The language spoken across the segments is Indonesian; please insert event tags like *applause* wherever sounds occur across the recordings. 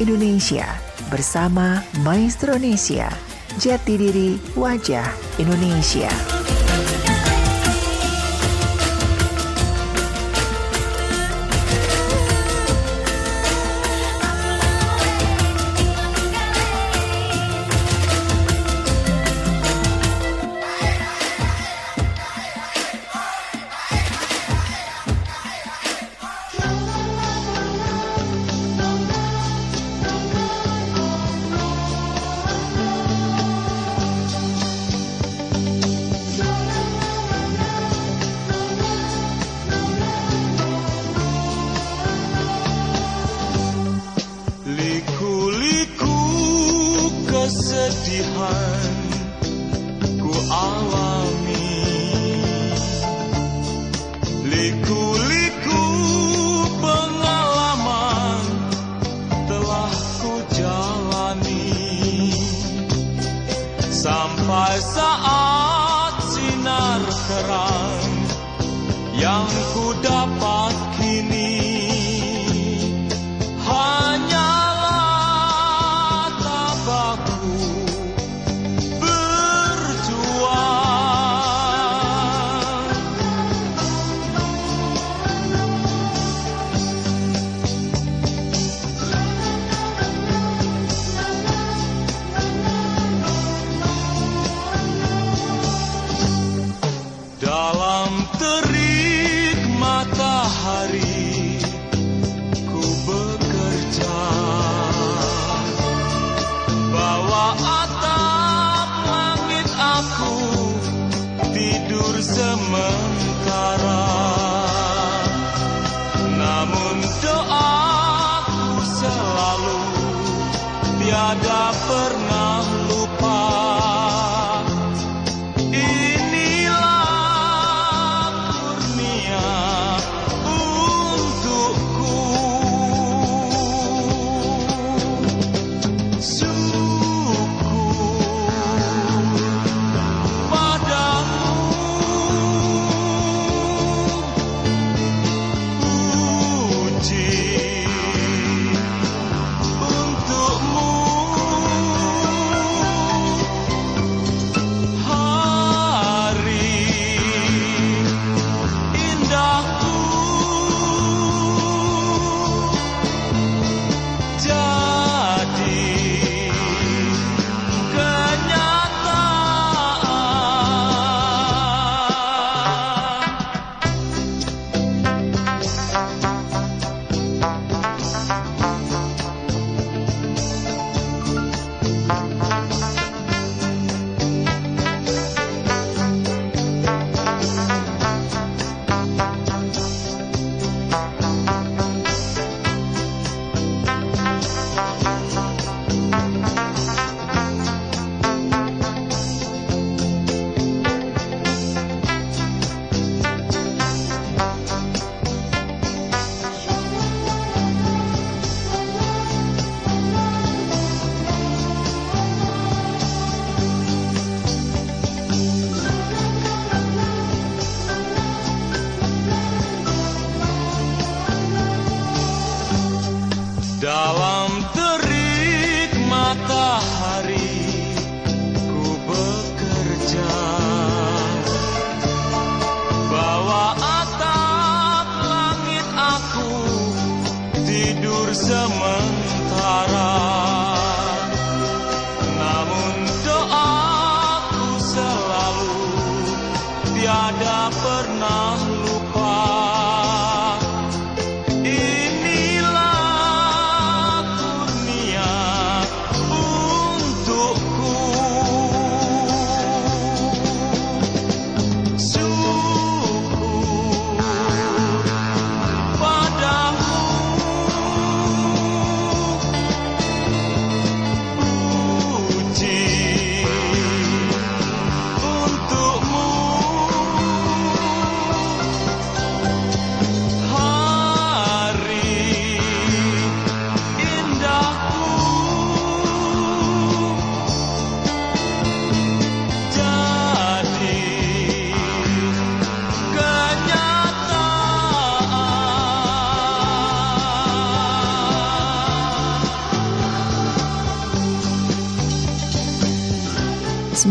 Indonesia bersama Maestro Indonesia. Jati diri wajah Indonesia.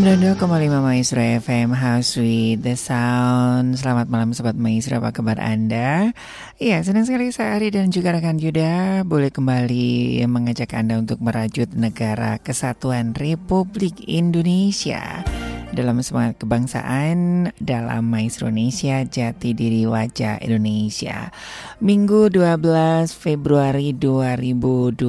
92,5 Maestro FM House with the Sound Selamat malam Sobat Maestro, apa kabar Anda? Iya, senang sekali saya Ari dan juga rekan Yuda Boleh kembali mengajak Anda untuk merajut negara kesatuan Republik Indonesia dalam semangat kebangsaan dalam Maestro Indonesia Jati Diri Wajah Indonesia. Minggu 12 Februari 2023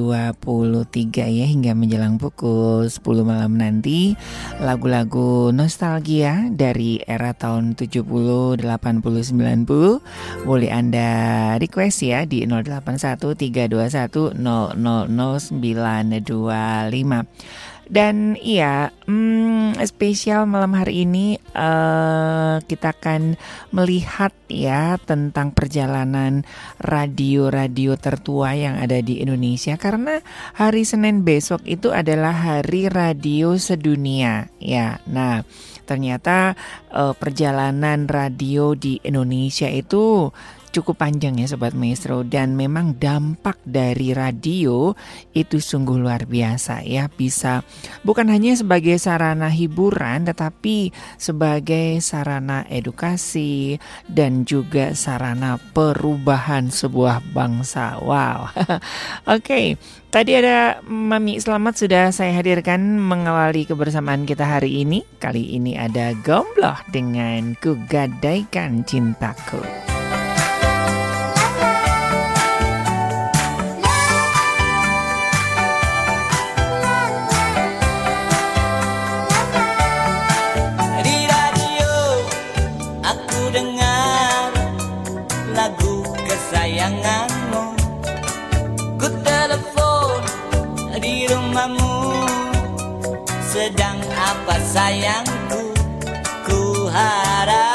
ya hingga menjelang pukul 10 malam nanti lagu-lagu nostalgia dari era tahun 70, 80, 90 boleh Anda request ya di 081 321 000925. Dan iya, hmm, spesial malam hari ini uh, kita akan melihat ya tentang perjalanan radio-radio tertua yang ada di Indonesia karena hari Senin besok itu adalah Hari Radio Sedunia ya. Nah, ternyata uh, perjalanan radio di Indonesia itu cukup panjang ya Sobat Maestro dan memang dampak dari radio itu sungguh luar biasa ya bisa bukan hanya sebagai sarana hiburan tetapi sebagai sarana edukasi dan juga sarana perubahan sebuah bangsa. Wow. *laughs* Oke, okay. Tadi ada Mami Selamat sudah saya hadirkan mengawali kebersamaan kita hari ini. Kali ini ada Gombloh dengan Kugadaikan Cintaku. Sayangku Ku harap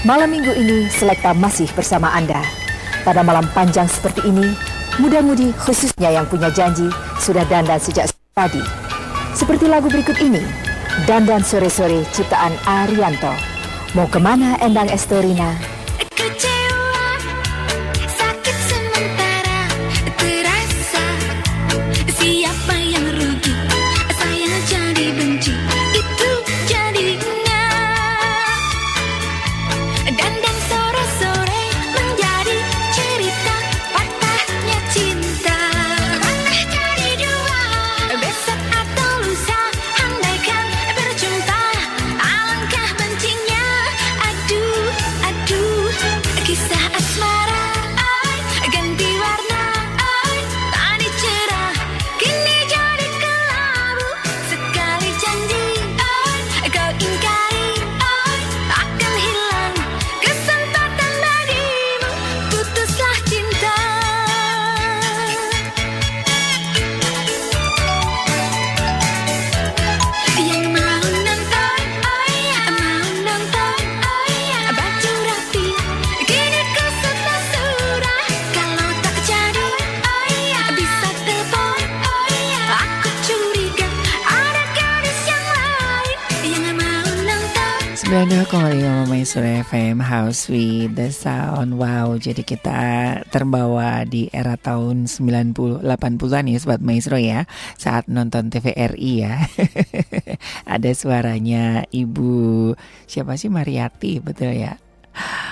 Malam minggu ini Selekta masih bersama Anda. Pada malam panjang seperti ini, muda-mudi khususnya yang punya janji sudah dandan sejak tadi. Seperti lagu berikut ini, Dandan Sore-Sore ciptaan Arianto. Mau ke mana Endang Estorina? Maestro FM House with the Sound. Wow jadi kita terbawa di era tahun 90 80-an ya Sobat Maestro ya. Saat nonton TVRI ya. *laughs* Ada suaranya Ibu Siapa sih Mariati betul ya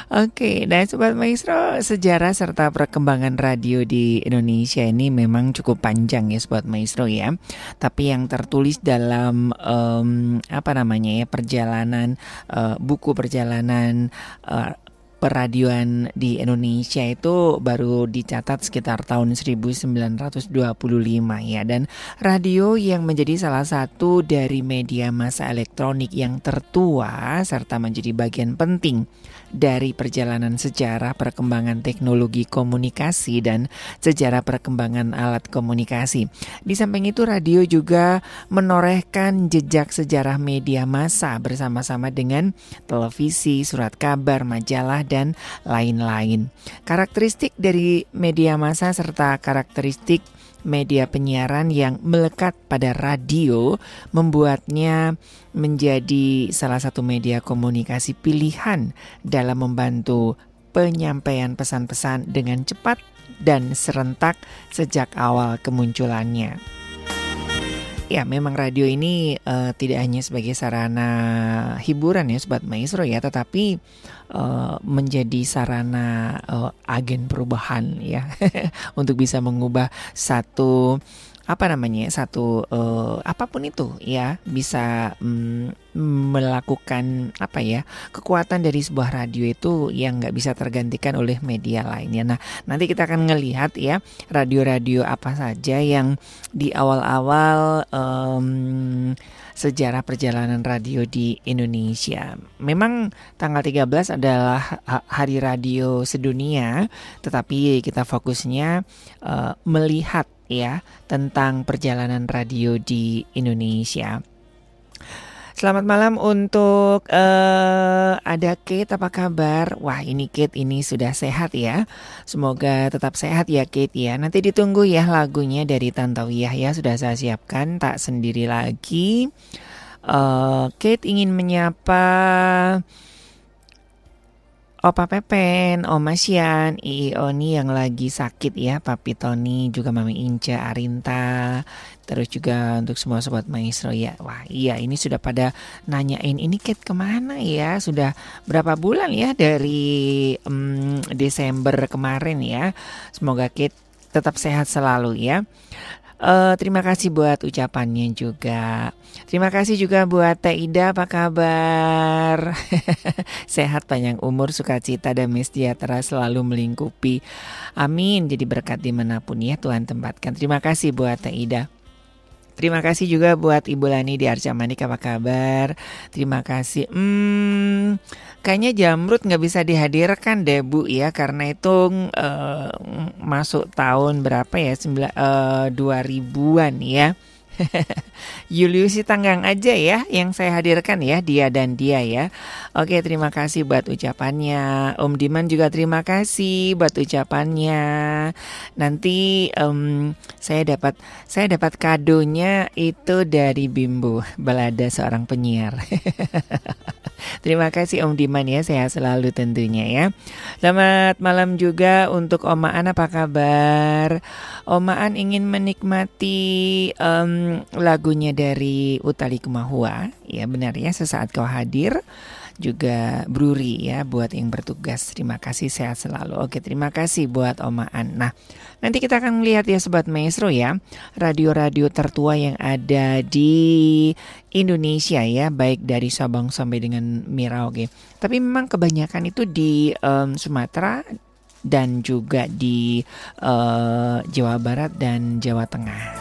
Oke, dan Sobat Maestro, sejarah serta perkembangan radio di Indonesia ini memang cukup panjang ya Sobat Maestro ya. Tapi yang tertulis dalam um, apa namanya ya perjalanan uh, buku perjalanan uh, peradioan di Indonesia itu baru dicatat sekitar tahun 1925 ya dan radio yang menjadi salah satu dari media massa elektronik yang tertua serta menjadi bagian penting dari perjalanan sejarah perkembangan teknologi komunikasi dan sejarah perkembangan alat komunikasi. Di samping itu radio juga menorehkan jejak sejarah media massa bersama-sama dengan televisi, surat kabar, majalah dan lain-lain. Karakteristik dari media massa serta karakteristik media penyiaran yang melekat pada radio membuatnya menjadi salah satu media komunikasi pilihan dalam membantu penyampaian pesan-pesan dengan cepat dan serentak sejak awal kemunculannya. Ya, memang radio ini uh, tidak hanya sebagai sarana hiburan ya sobat maestro ya, tetapi menjadi sarana uh, agen perubahan ya *laughs* untuk bisa mengubah satu apa namanya satu uh, apa pun itu ya bisa um, melakukan apa ya kekuatan dari sebuah radio itu yang nggak bisa tergantikan oleh media lainnya. Nah nanti kita akan ngelihat ya radio-radio apa saja yang di awal-awal um, sejarah perjalanan radio di Indonesia. Memang tanggal 13 adalah hari radio sedunia, tetapi kita fokusnya uh, melihat ya tentang perjalanan radio di Indonesia. Selamat malam untuk uh, ada Kate apa kabar? Wah ini Kate ini sudah sehat ya. Semoga tetap sehat ya Kate ya. Nanti ditunggu ya lagunya dari Tantawiyah ya sudah saya siapkan tak sendiri lagi. Uh, Kate ingin menyapa Opa Pepen, Oma Sian, Ii Oni yang lagi sakit ya, Papi Tony, juga Mami Inca, Arinta, terus juga untuk semua sobat maestro ya. Wah iya ini sudah pada nanyain ini Kate ke mana ya, sudah berapa bulan ya dari um, Desember kemarin ya. Semoga Kate tetap sehat selalu ya. Uh, terima kasih buat ucapannya juga. Terima kasih juga buat Teh Ida, apa kabar? *laughs* Sehat, panjang umur, sukacita, dan sejahtera selalu melingkupi. Amin, jadi berkat di mana pun ya Tuhan tempatkan. Terima kasih buat Teh Ida. Terima kasih juga buat Ibu Lani di Arca Manik apa kabar? Terima kasih. Hmm, kayaknya Jamrut nggak bisa dihadirkan deh Bu ya karena itu uh, masuk tahun berapa ya? Sembilan uh, dua ribuan ya. *laughs* Juliusi Tanggang aja ya yang saya hadirkan ya dia dan dia ya. Oke terima kasih buat ucapannya. Om Diman juga terima kasih buat ucapannya. Nanti um, saya dapat saya dapat kadonya itu dari Bimbo Balada seorang penyiar. *laughs* Terima kasih Om Diman ya, sehat selalu tentunya ya. Selamat malam juga untuk Oma An, apa kabar? Oma An ingin menikmati um, lagunya dari Utali Kumahua. Ya benar ya, sesaat kau hadir juga Bruri ya buat yang bertugas. Terima kasih sehat selalu. Oke, terima kasih buat Omaan. Nah, nanti kita akan melihat ya sobat maestro ya, radio-radio tertua yang ada di Indonesia ya, baik dari Sabang sampai dengan Merauke. Tapi memang kebanyakan itu di um, Sumatera dan juga di uh, Jawa Barat dan Jawa Tengah.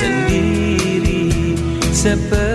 Sendiri seperti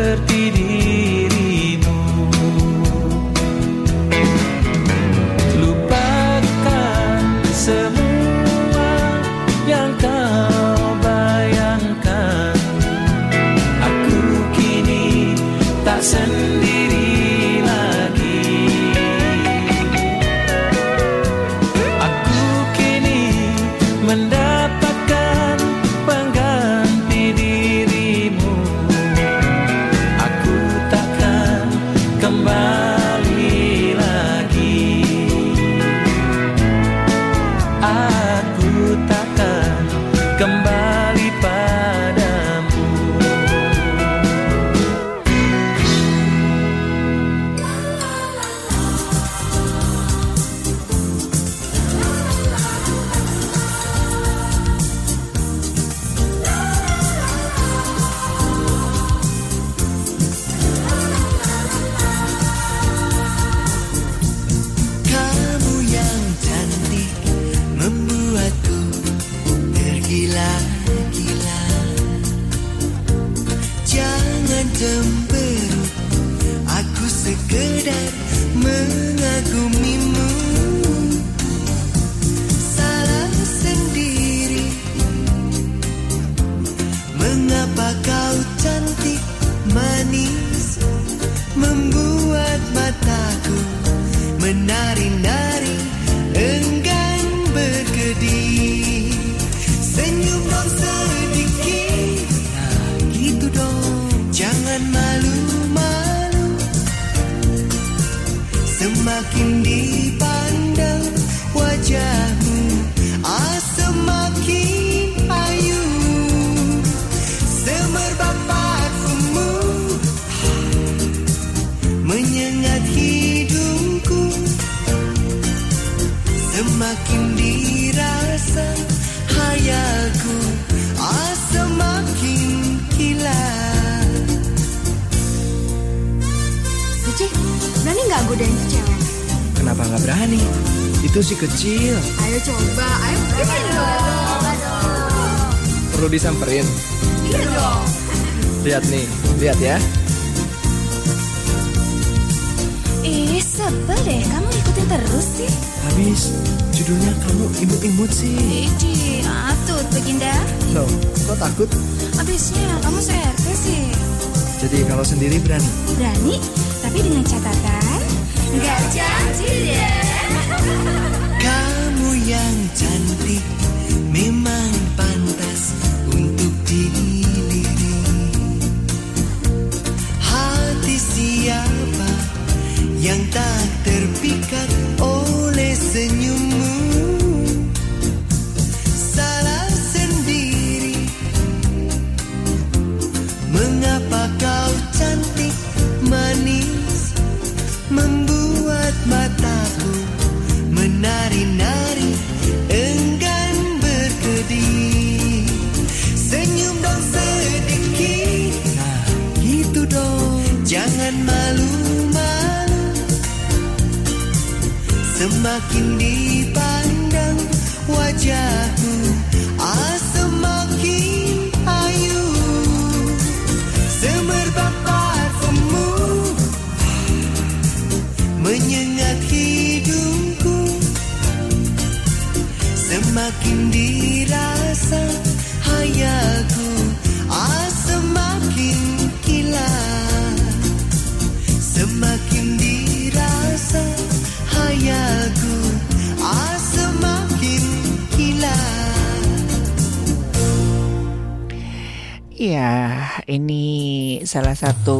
satu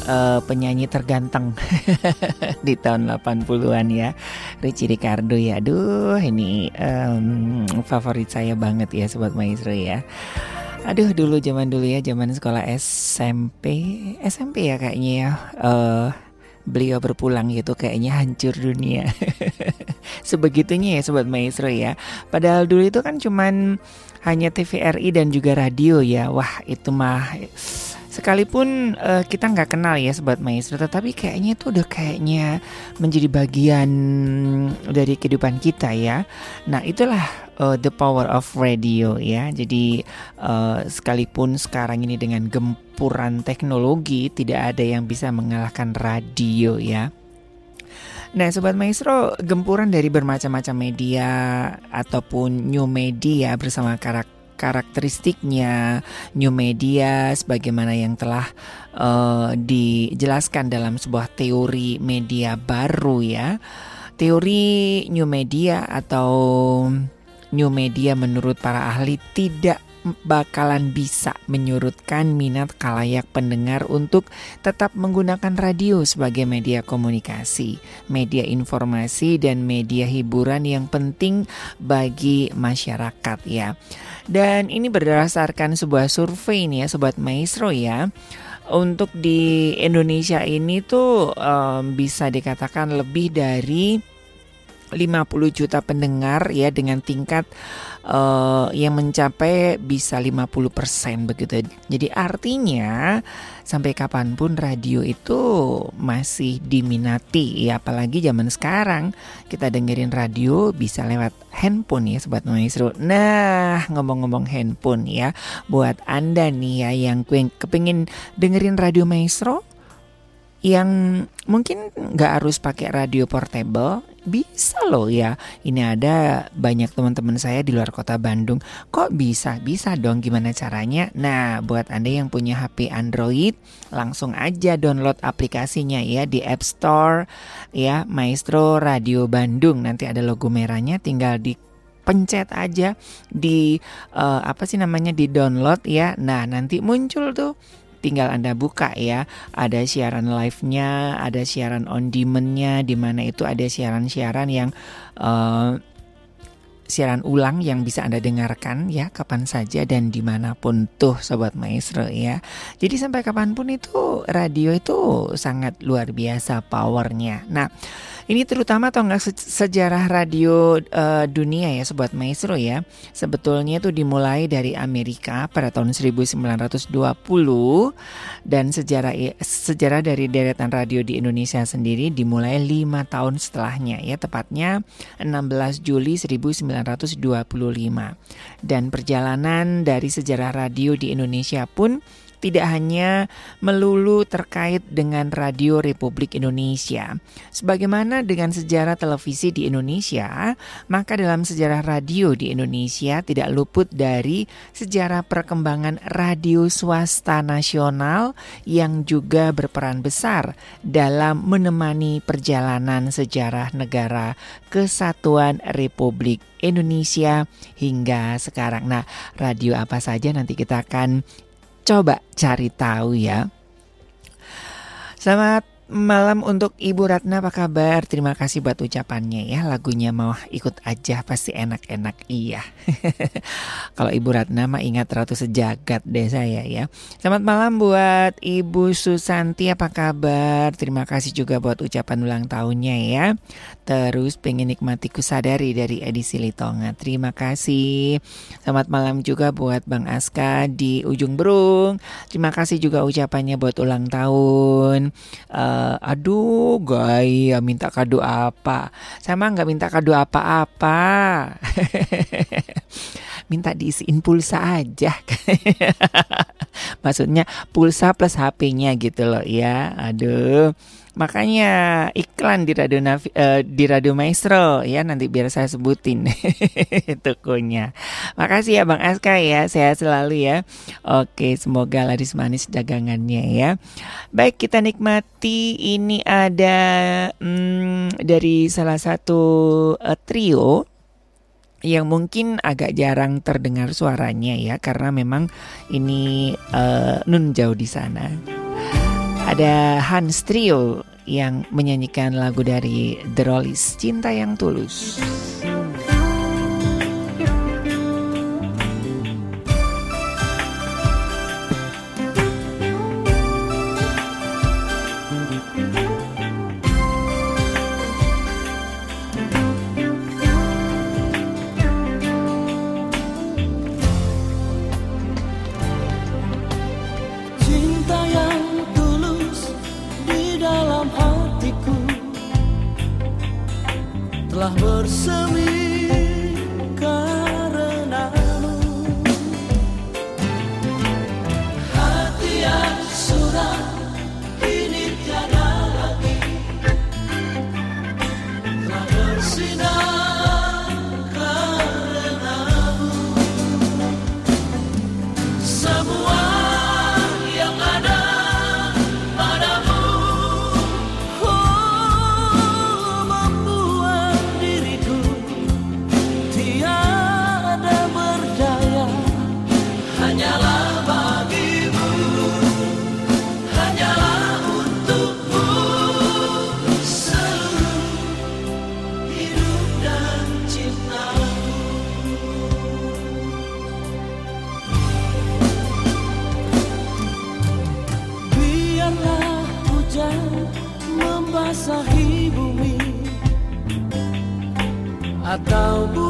eh, penyanyi terganteng *laughs* di tahun 80-an ya. Richie Ricardo ya. Aduh, ini em, favorit saya banget ya sobat maestro ya. Aduh, dulu zaman dulu ya, zaman sekolah SMP, SMP ya kayaknya ya. Eh beliau berpulang gitu kayaknya hancur dunia. *laughs* Sebegitunya ya sobat maestro ya. Padahal dulu itu kan cuman hanya TVRI dan juga radio ya. Wah, itu mah sekalipun eh, kita nggak kenal ya sobat maestro, tetapi kayaknya itu udah kayaknya menjadi bagian dari kehidupan kita ya. Nah, itulah eh, the power of radio ya. Jadi eh, sekalipun sekarang ini dengan gempuran teknologi tidak ada yang bisa mengalahkan radio ya. Nah, sobat maestro, gempuran dari bermacam-macam media ataupun new media bersama karak karakteristiknya new media sebagaimana yang telah eh, dijelaskan dalam sebuah teori media baru ya. Teori new media atau new media menurut para ahli tidak bakalan bisa menyurutkan minat kalayak pendengar untuk tetap menggunakan radio sebagai media komunikasi, media informasi dan media hiburan yang penting bagi masyarakat ya. Dan ini berdasarkan sebuah survei nih ya sobat maestro ya. Untuk di Indonesia ini tuh em, bisa dikatakan lebih dari 50 juta pendengar ya dengan tingkat eh, yang mencapai bisa 50% begitu. Jadi artinya sampai kapan pun radio itu masih diminati ya apalagi zaman sekarang kita dengerin radio bisa lewat handphone ya sobat maestro. Nah, ngomong-ngomong handphone ya buat Anda nih ya yang kepingin dengerin radio maestro yang mungkin nggak harus pakai radio portable bisa loh ya. Ini ada banyak teman-teman saya di luar kota Bandung. Kok bisa? Bisa dong gimana caranya? Nah buat anda yang punya HP Android langsung aja download aplikasinya ya di App Store ya Maestro Radio Bandung. Nanti ada logo merahnya tinggal di pencet aja di eh, apa sih namanya di download ya. Nah nanti muncul tuh tinggal Anda buka ya. Ada siaran live-nya, ada siaran on demand-nya di mana itu ada siaran-siaran yang eh, siaran ulang yang bisa Anda dengarkan ya kapan saja dan di mana pun tuh Sobat Maestro ya. Jadi sampai kapan pun itu radio itu sangat luar biasa powernya. Nah ini terutama tonggak se- sejarah radio eh, dunia ya Sobat Maestro ya. Sebetulnya itu dimulai dari Amerika pada tahun 1920 dan sejarah sejarah dari deretan radio di Indonesia sendiri dimulai lima tahun setelahnya ya tepatnya 16 Juli 1925 dan perjalanan dari sejarah radio di Indonesia pun tidak hanya melulu terkait dengan Radio Republik Indonesia. Sebagaimana dengan sejarah televisi di Indonesia, maka dalam sejarah radio di Indonesia tidak luput dari sejarah perkembangan radio swasta nasional yang juga berperan besar dalam menemani perjalanan sejarah negara kesatuan Republik Indonesia hingga sekarang. Nah, radio apa saja nanti kita akan coba cari tahu ya. Selamat malam untuk Ibu Ratna apa kabar? Terima kasih buat ucapannya ya. Lagunya mau ikut aja pasti enak-enak iya. *laughs* Kalau Ibu Ratna mah ingat Ratu Sejagat deh saya ya. Selamat malam buat Ibu Susanti apa kabar? Terima kasih juga buat ucapan ulang tahunnya ya. Terus pengen nikmati kusadari dari edisi Litonga. Terima kasih. Selamat malam juga buat Bang Aska di ujung Berung. Terima kasih juga ucapannya buat ulang tahun. Uh, aduh, gaya minta kado apa? Sama nggak minta kado apa-apa. *laughs* minta diisiin pulsa aja. *laughs* Maksudnya pulsa plus HP-nya gitu loh ya. Aduh. Makanya iklan di radio Navi, uh, di radio Maestro ya nanti biar saya sebutin *laughs* tokonya. Makasih ya Bang Aska ya, sehat selalu ya. Oke, semoga laris manis dagangannya ya. Baik, kita nikmati ini ada hmm, dari salah satu uh, trio yang mungkin agak jarang terdengar suaranya ya karena memang ini uh, nun jauh di sana. Ada Hans Trio yang menyanyikan lagu dari The Rollies, Cinta Yang Tulus. dalam hatiku telah bersemi. Natal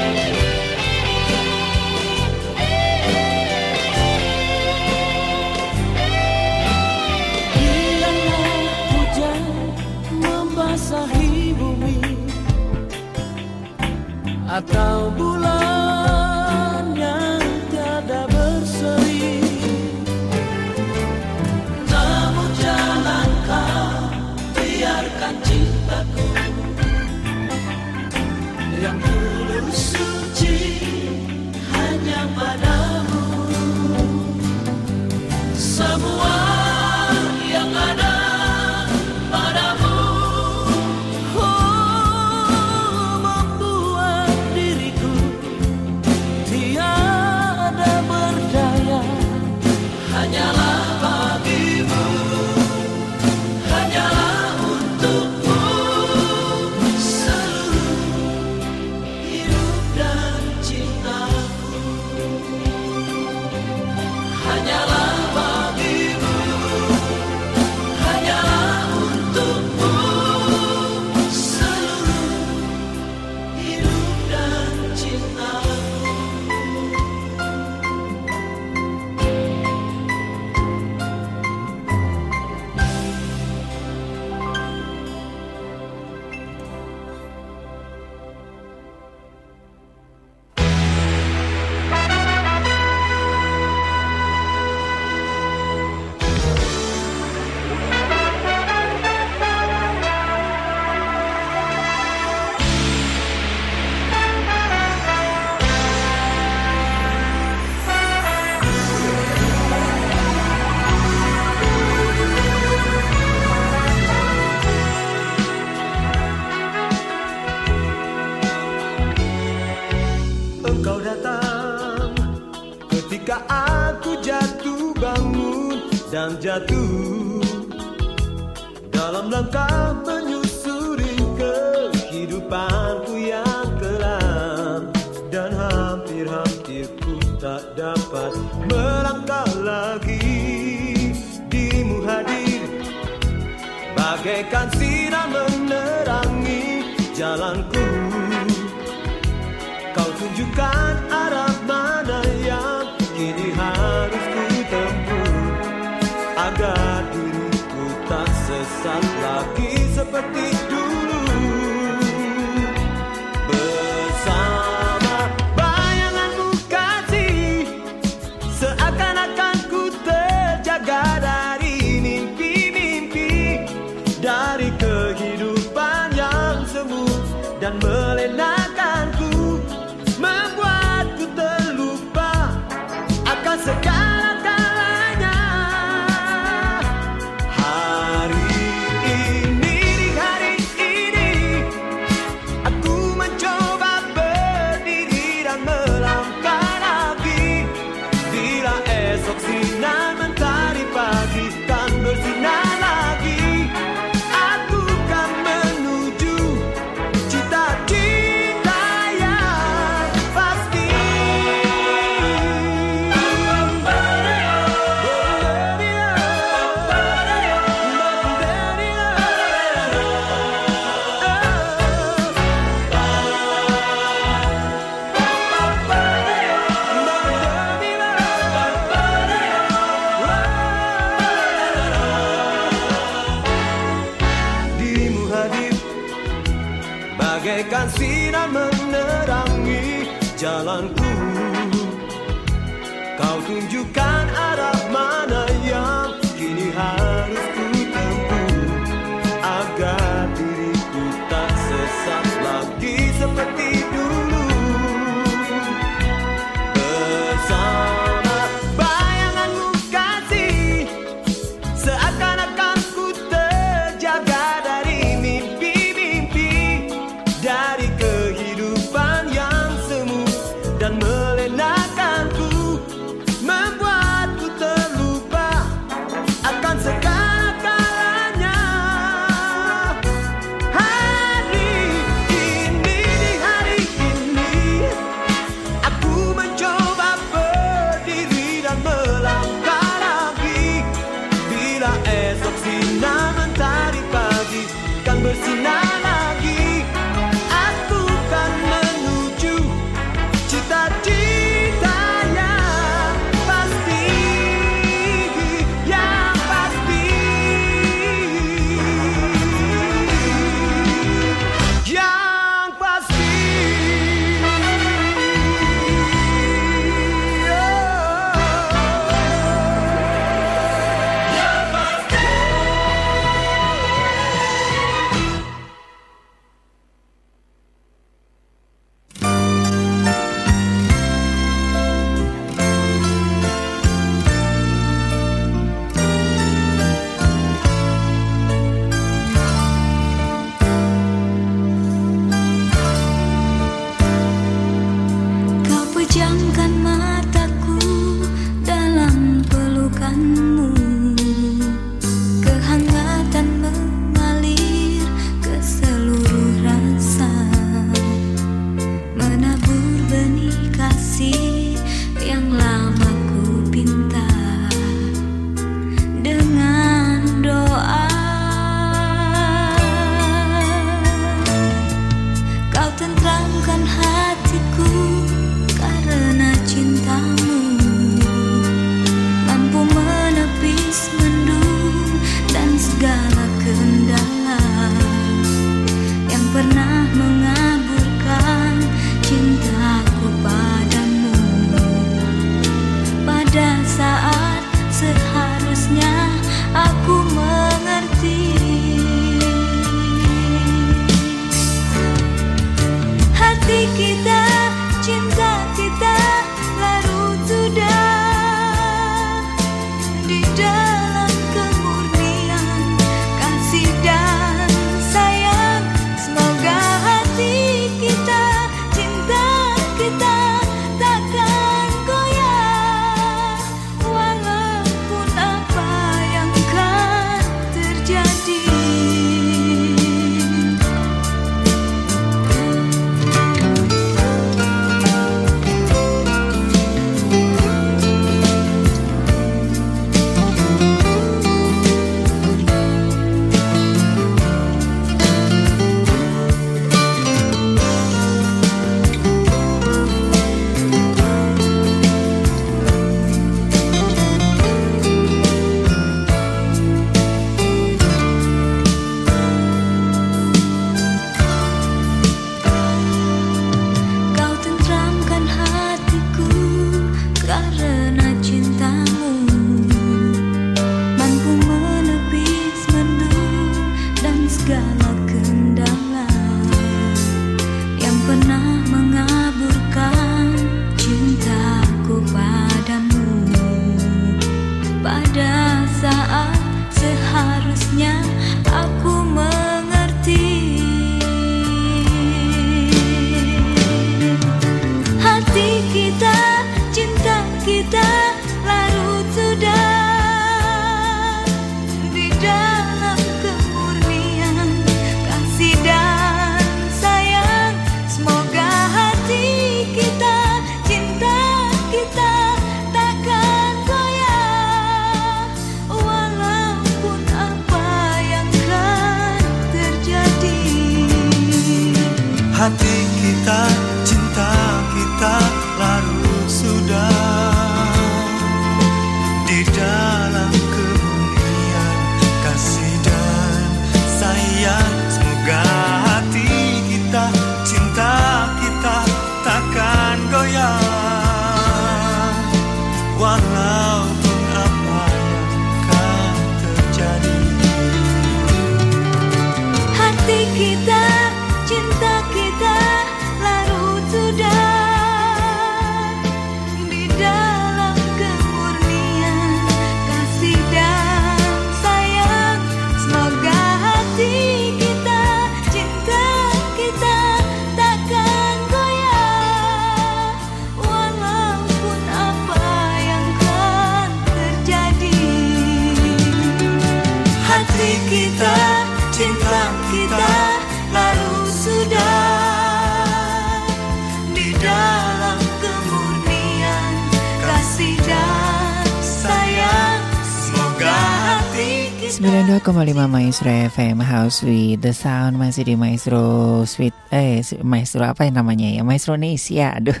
FM House with the Sound. Masih di Maestro Sweet eh Maestro apa yang namanya ya? Maestro Nesia aduh. *laughs*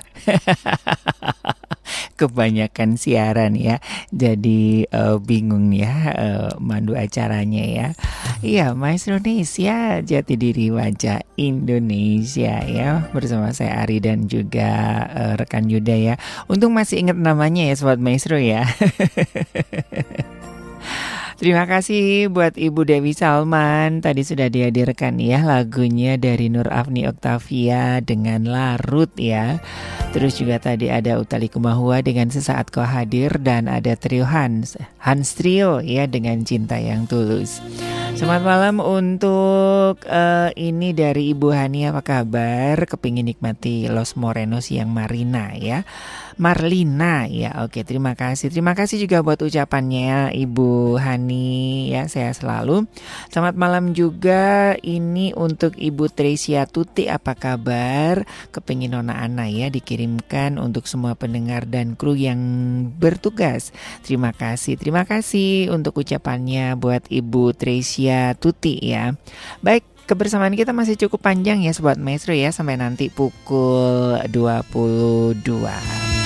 Kebanyakan siaran ya. Jadi eh, bingung ya eh, mandu acaranya ya. Iya Maestro Nesia jati diri wajah Indonesia ya. Bersama saya Ari dan juga eh, rekan Yuda ya. Untung masih ingat namanya ya Sobat Maestro ya *laughs* Terima kasih buat Ibu Dewi Salman. Tadi sudah dihadirkan ya lagunya dari Nur Afni Oktavia dengan Larut ya. Terus juga tadi ada Utali Kumahua dengan Sesaat Kau Hadir Dan ada Trio Hans Hans Trio ya dengan Cinta Yang Tulus Selamat malam untuk eh, ini dari Ibu Hani apa kabar? Kepingin nikmati Los Morenos yang Marina ya. Marlina ya oke terima kasih. Terima kasih juga buat ucapannya Ibu Hani ya saya selalu. Selamat malam juga ini untuk Ibu Tresia Tuti apa kabar? Kepingin Nona Ana ya dikirimkan untuk semua pendengar dan kru yang bertugas. Terima kasih terima kasih untuk ucapannya buat Ibu Tresia Tuti ya baik kebersamaan kita masih cukup panjang ya Sobat Maestro ya sampai nanti pukul 22.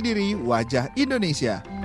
Diri wajah Indonesia.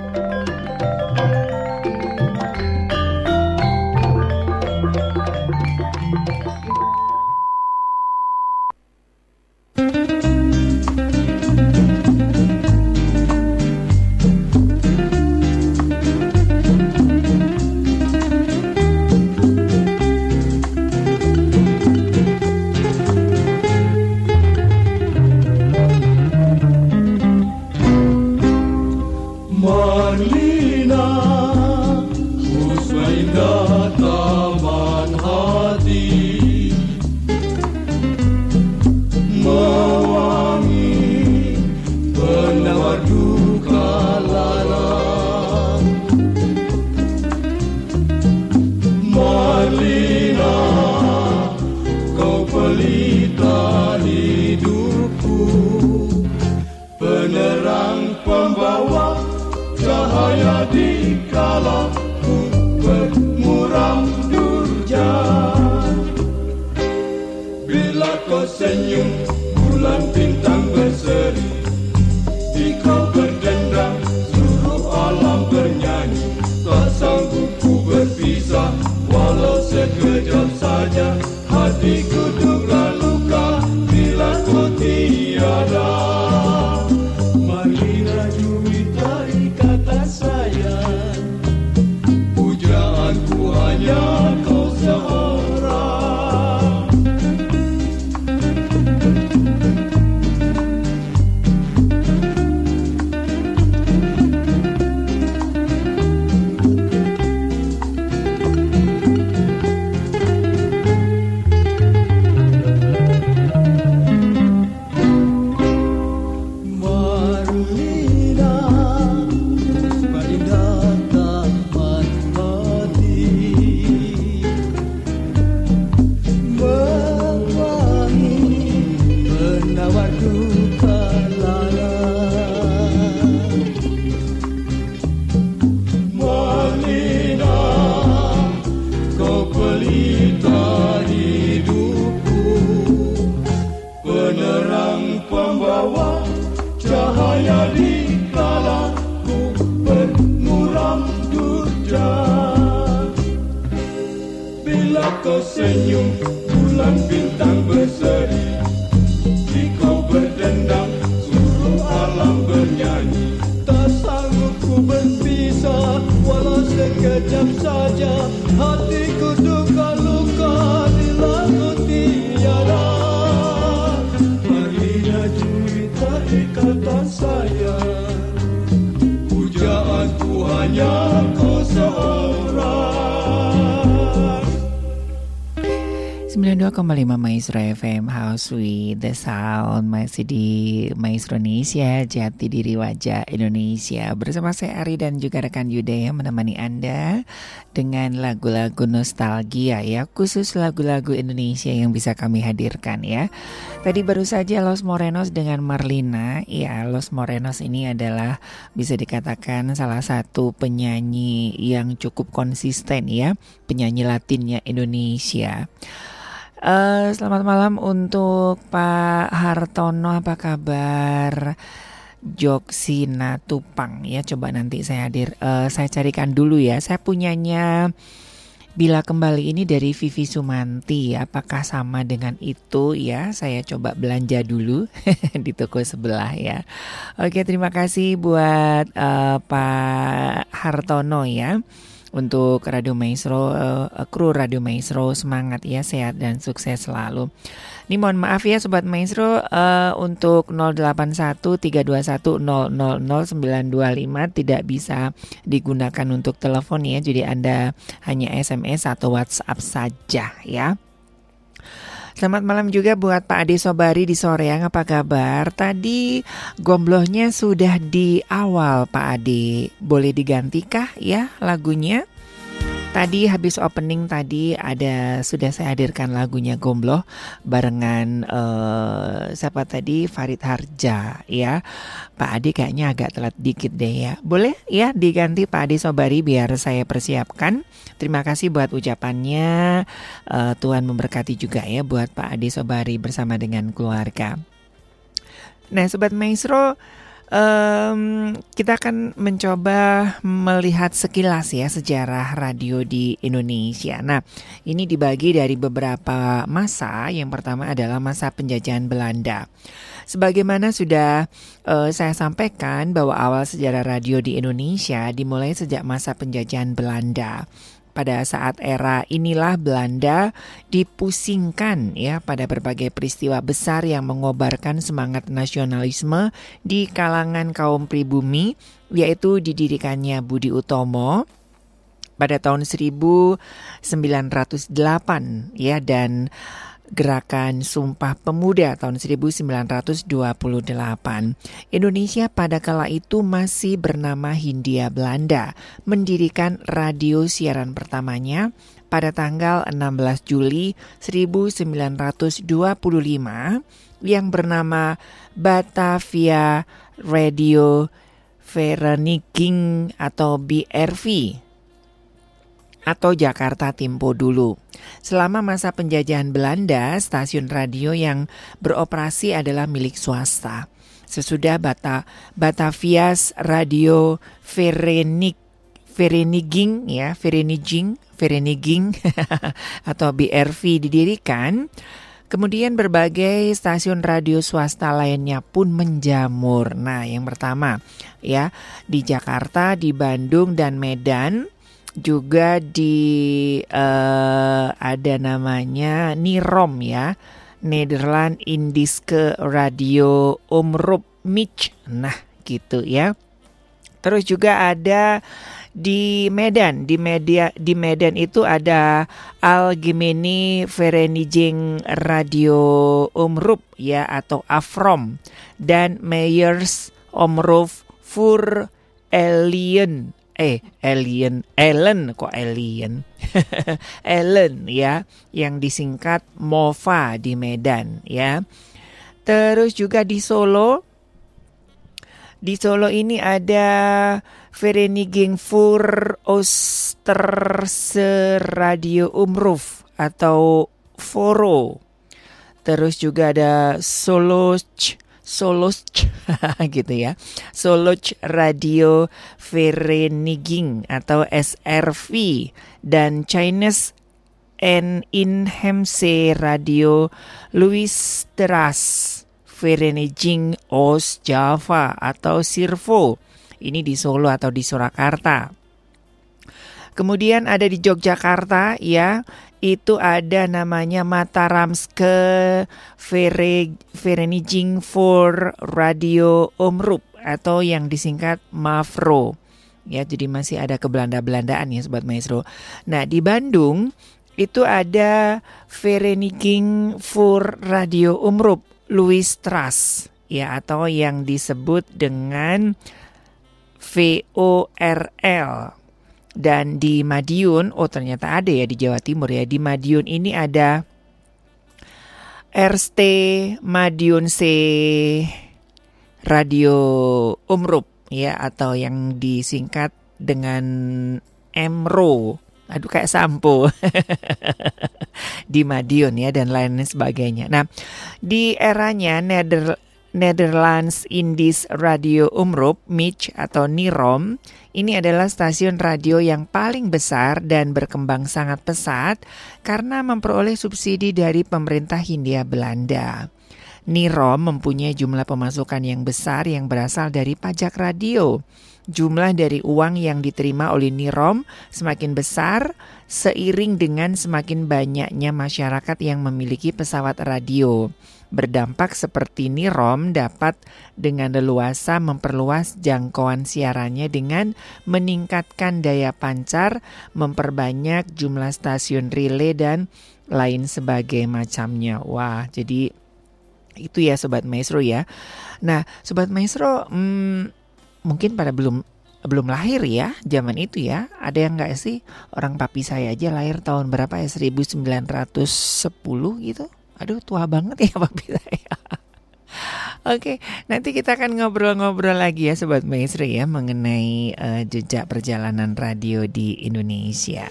With the Sound Masih di Maestro Indonesia Jati diri wajah Indonesia. Bersama saya Ari dan juga rekan Yuda yang menemani Anda Dengan lagu-lagu nostalgia ya Khusus lagu-lagu Indonesia yang bisa kami hadirkan ya. Tadi baru saja Los Morenos dengan Marlina. Ya Los Morenos ini adalah bisa dikatakan salah satu penyanyi yang cukup konsisten ya Penyanyi latinnya Indonesia Eh, selamat malam untuk Pak Hartono, apa kabar? Joksina Tupang ya, coba nanti saya hadir, eh, saya carikan dulu ya. Saya punyanya Bila kembali ini dari Vivi Sumanti, apakah sama dengan itu ya? Saya coba belanja dulu *laughs* di toko sebelah ya. Oke, terima kasih buat eh, Pak Hartono ya untuk Radio Maestro, uh, kru Radio Maestro semangat ya, sehat dan sukses selalu. Ini mohon maaf ya Sobat Maestro uh, untuk 081321000925 tidak bisa digunakan untuk telepon ya, jadi Anda hanya SMS atau WhatsApp saja ya. Selamat malam juga buat Pak Ade Sobari di Soreang, apa kabar? Tadi gomblohnya sudah di awal Pak Ade, boleh digantikah ya lagunya? Tadi habis opening tadi ada sudah saya hadirkan lagunya Gombloh barengan uh, siapa tadi Farid Harja ya. Pak Adi kayaknya agak telat dikit deh ya. Boleh ya diganti Pak Adi Sobari biar saya persiapkan. Terima kasih buat ucapannya. Uh, Tuhan memberkati juga ya buat Pak Adi Sobari bersama dengan keluarga. Nah, sobat maestro, um, kita akan mencoba melihat sekilas ya sejarah radio di Indonesia. Nah, ini dibagi dari beberapa masa. Yang pertama adalah masa penjajahan Belanda. Sebagaimana sudah uh, saya sampaikan bahwa awal sejarah radio di Indonesia dimulai sejak masa penjajahan Belanda pada saat era inilah Belanda dipusingkan ya pada berbagai peristiwa besar yang mengobarkan semangat nasionalisme di kalangan kaum pribumi yaitu didirikannya Budi Utomo pada tahun 1908 ya dan Gerakan Sumpah Pemuda tahun 1928. Indonesia pada kala itu masih bernama Hindia Belanda, mendirikan radio siaran pertamanya pada tanggal 16 Juli 1925 yang bernama Batavia Radio Vereniging atau BRV atau Jakarta Tempo dulu. Selama masa penjajahan Belanda, stasiun radio yang beroperasi adalah milik swasta. Sesudah Bata, Batavias Radio Verenig Vereniging ya, Vereniging, Vereniging *laughs* atau BRV didirikan, kemudian berbagai stasiun radio swasta lainnya pun menjamur. Nah, yang pertama ya, di Jakarta, di Bandung dan Medan juga di uh, ada namanya Nirom ya. Nederland Indiske Radio Omroep Mich. Nah gitu ya. Terus juga ada di Medan. Di media di Medan itu ada Algemene Vereniging Radio Omroep ya atau Afrom dan Meyers Omroep voor Alien eh alien. Ellen kok alien? *laughs* Ellen ya yang disingkat MOVA di Medan ya. Terus juga di Solo. Di Solo ini ada Vereniging voor Oosterse Radio Umruf atau Foro. Terus juga ada Solo Solos *laughs* gitu ya. Solos Radio Vereniging atau SRV dan Chinese and Inhemse Radio Louis Teras Vereniging Os Java atau Sirvo. Ini di Solo atau di Surakarta. Kemudian ada di Yogyakarta ya, itu ada namanya Mataramske Vereniging for Radio Omroep atau yang disingkat MAVRO. Ya, jadi masih ada kebelanda-belandaan ya sobat maestro. Nah, di Bandung itu ada Vereniging for Radio Omroep Louis Trust ya atau yang disebut dengan VORL dan di Madiun, oh ternyata ada ya di Jawa Timur ya. Di Madiun ini ada RST Madiun C Radio Umrup ya atau yang disingkat dengan MRO. Aduh kayak sampo *laughs* di Madiun ya dan lain sebagainya. Nah, di eranya Nether Netherlands Indies Radio Umroep, Mitch atau NIROM, ini adalah stasiun radio yang paling besar dan berkembang sangat pesat karena memperoleh subsidi dari pemerintah Hindia Belanda. NIROM mempunyai jumlah pemasukan yang besar yang berasal dari pajak radio. Jumlah dari uang yang diterima oleh NIROM semakin besar seiring dengan semakin banyaknya masyarakat yang memiliki pesawat radio berdampak seperti Nirom dapat dengan leluasa memperluas jangkauan siarannya dengan meningkatkan daya pancar, memperbanyak jumlah stasiun relay dan lain sebagai macamnya. Wah, jadi itu ya sobat maestro ya. Nah, sobat maestro hmm, mungkin pada belum belum lahir ya zaman itu ya ada yang nggak sih orang papi saya aja lahir tahun berapa ya 1910 gitu Aduh tua banget ya apabila ya. *laughs* Oke, nanti kita akan ngobrol-ngobrol lagi ya Sobat Maestro ya mengenai uh, jejak perjalanan radio di Indonesia.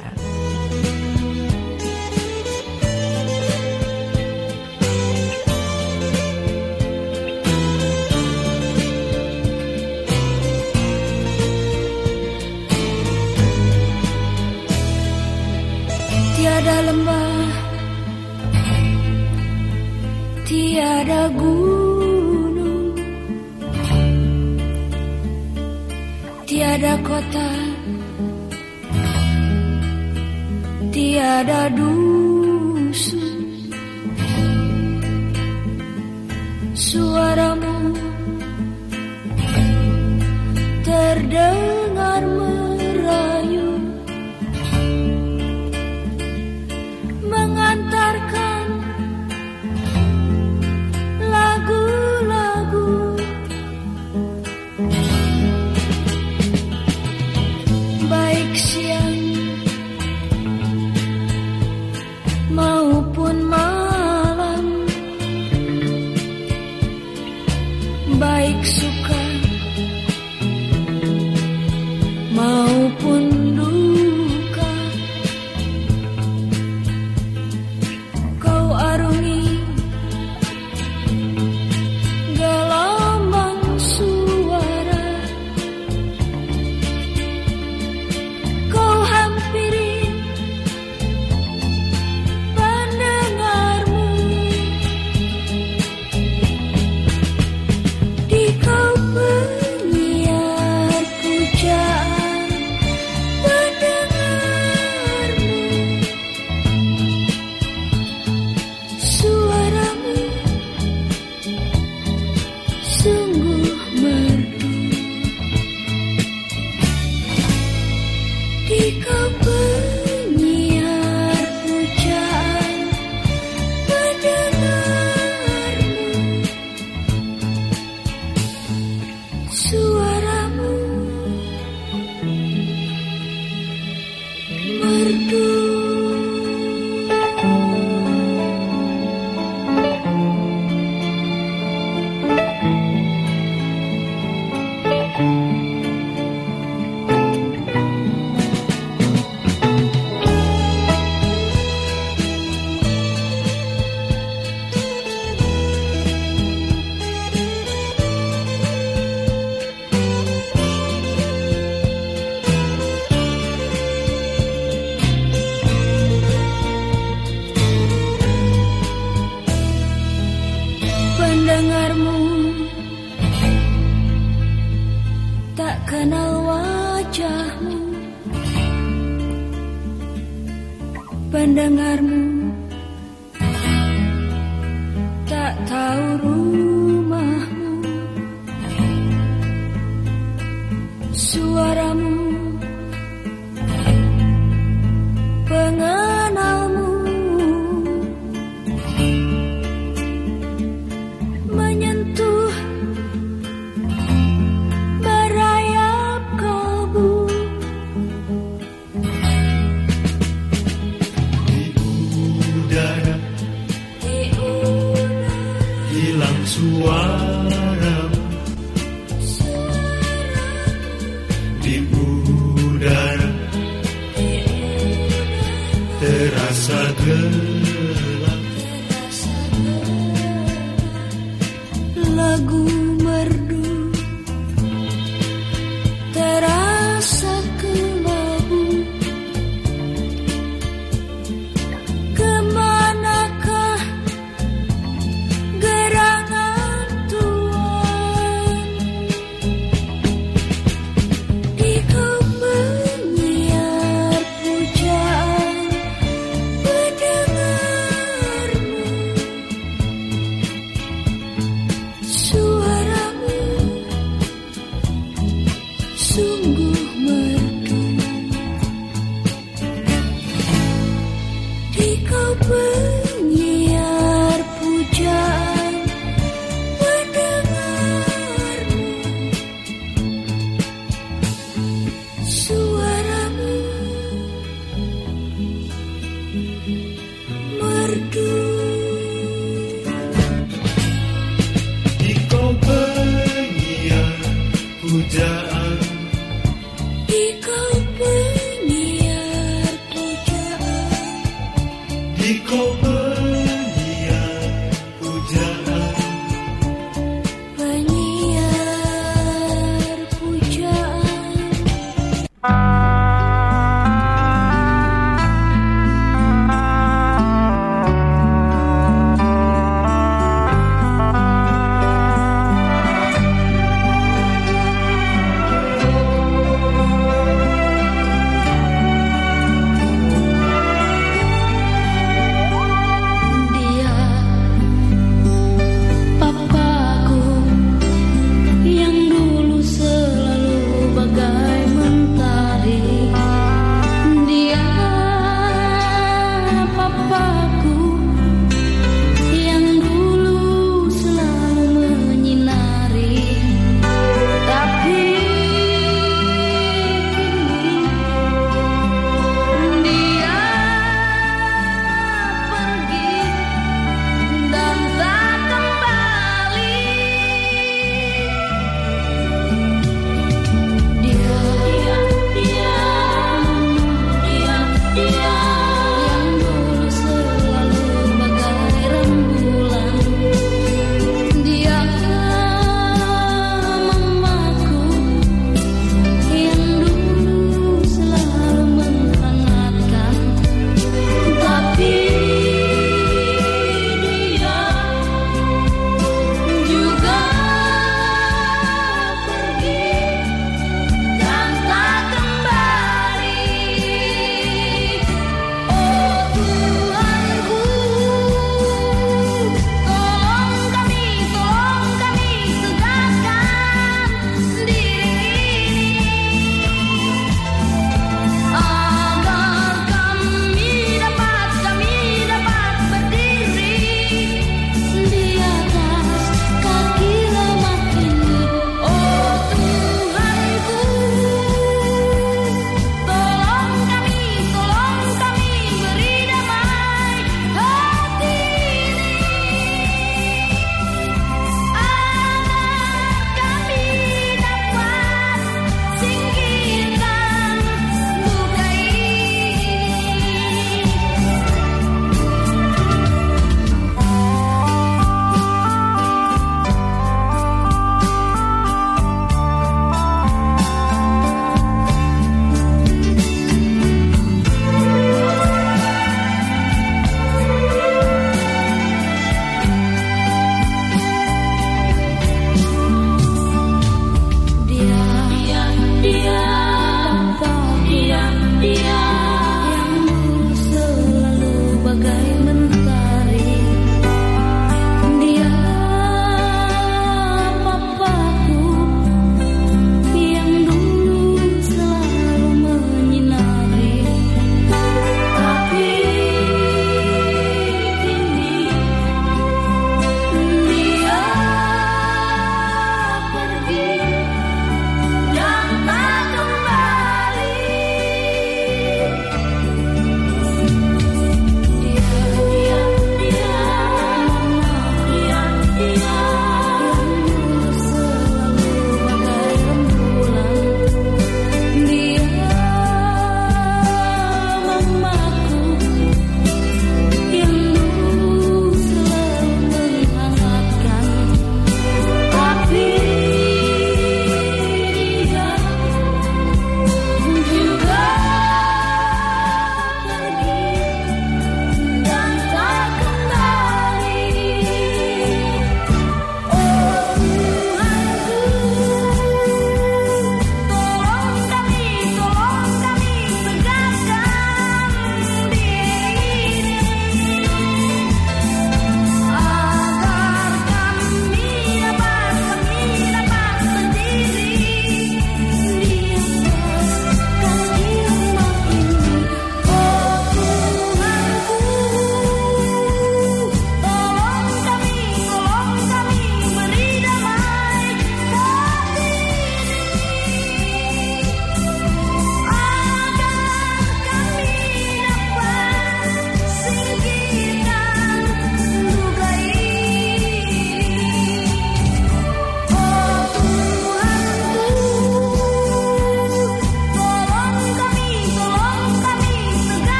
Tiada lembah gunung. Tiada kota. Tiada dusun. Suaramu Terdengar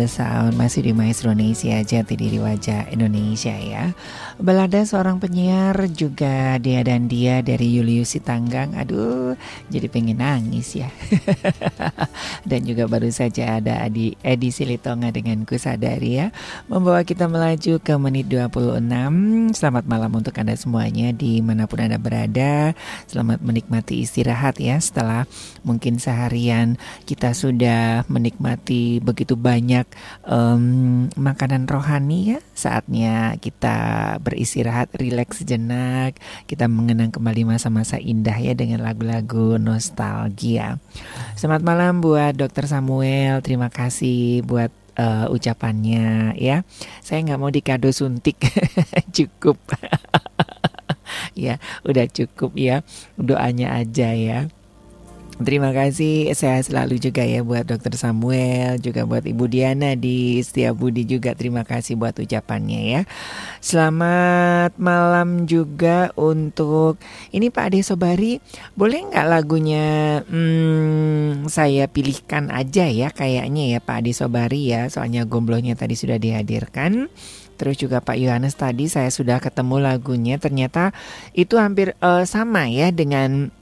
the Sound. Masih di Maestro Indonesia Jati diri wajah Indonesia ya. Belada seorang penyiar juga dia dan dia dari Julius Sitanggang. Aduh jadi pengen nangis ya. *laughs* Dan juga baru saja ada Adi, Edi Silitonga dengan Kusadari ya. Membawa kita melaju ke menit 26 Selamat malam untuk Anda semuanya di mana pun Anda berada. Selamat menikmati istirahat ya Setelah mungkin seharian kita sudah menikmati begitu banyak um, makanan rohani ya. Saatnya kita beristirahat, rileks sejenak. Kita mengenang kembali masa-masa indah ya dengan lagu-lagu nostalgia. Selamat malam buat Dr. Samuel. Terima kasih buat uh, ucapannya ya. Saya nggak mau dikado suntik, *laughs* cukup. *laughs* ya, udah cukup ya. Doanya aja ya. Terima kasih saya selalu juga ya buat Dokter Samuel juga buat Ibu Diana di Setia Budi juga terima kasih buat ucapannya ya. Selamat malam juga untuk ini Pak Ade Sobari boleh nggak lagunya hmm, saya pilihkan aja ya kayaknya ya Pak Ade Sobari ya soalnya gomblonya tadi sudah dihadirkan. Terus juga Pak Yohanes tadi saya sudah ketemu lagunya ternyata itu hampir uh, sama ya dengan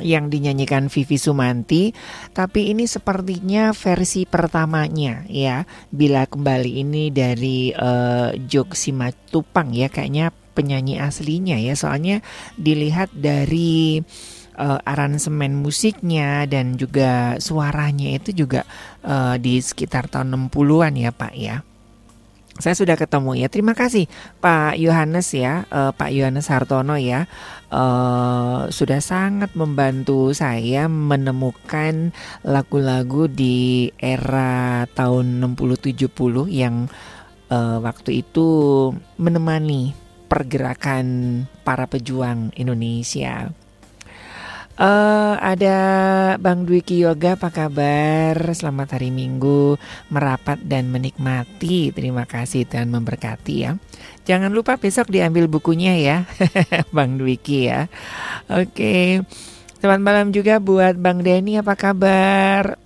yang dinyanyikan Vivi Sumanti, tapi ini sepertinya versi pertamanya ya. Bila kembali ini dari uh, Jok Simatupang ya, kayaknya penyanyi aslinya ya. Soalnya dilihat dari uh, aransemen musiknya dan juga suaranya itu juga uh, di sekitar tahun 60-an ya Pak ya. Saya sudah ketemu ya. Terima kasih Pak Yohanes ya, uh, Pak Yohanes Hartono ya uh, sudah sangat membantu saya menemukan lagu-lagu di era tahun 60-70 yang uh, waktu itu menemani pergerakan para pejuang Indonesia. Uh, ada Bang Dwiki Yoga, apa kabar? Selamat hari Minggu, merapat dan menikmati. Terima kasih Tuhan memberkati ya. Jangan lupa besok diambil bukunya ya, *laughs* Bang Dwiki ya. Oke, selamat malam juga buat Bang Denny, apa kabar?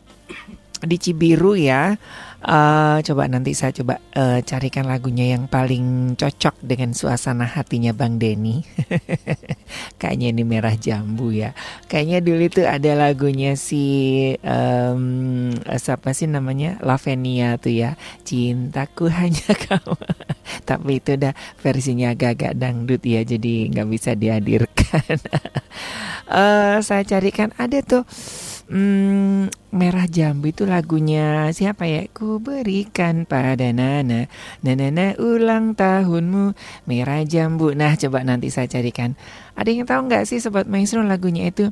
Di Cibiru ya. Uh, coba nanti saya coba uh, carikan lagunya yang paling cocok dengan suasana hatinya Bang Denny. *laughs* Kayaknya ini merah jambu ya. Kayaknya dulu itu ada lagunya si um, siapa sih namanya Lavenia tuh ya. Cintaku *laughs* hanya kamu. Tapi itu udah versinya agak-agak dangdut ya, jadi nggak bisa dihadirkan. uh, *laughs* saya carikan ada tuh Hmm, Merah Jambu itu lagunya siapa ya? Ku berikan pada Nana. Nana ulang tahunmu. Merah Jambu. Nah coba nanti saya carikan. Ada yang tahu nggak sih Sobat Maestro lagunya itu?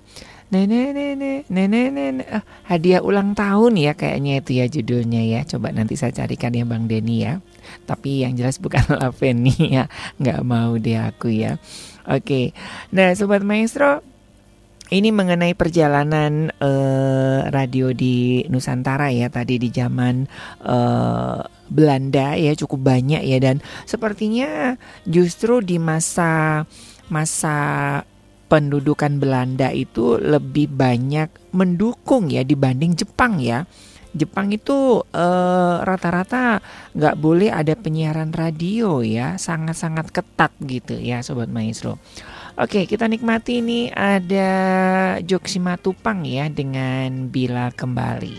Nene nene nene nene oh, hadiah ulang tahun ya kayaknya itu ya judulnya ya. Coba nanti saya carikan ya Bang Denny ya. Tapi yang jelas bukan *laughs* Laveni ya. Nggak mau deh aku ya. Oke. Nah Sobat Maestro ini mengenai perjalanan uh, radio di Nusantara ya tadi di zaman uh, Belanda ya cukup banyak ya dan sepertinya justru di masa masa pendudukan Belanda itu lebih banyak mendukung ya dibanding Jepang ya. Jepang itu rata rata-rata nggak boleh ada penyiaran radio ya, sangat-sangat ketat gitu ya, sobat maestro. Oke, kita nikmati ini ada Joksima Tupang ya dengan Bila Kembali.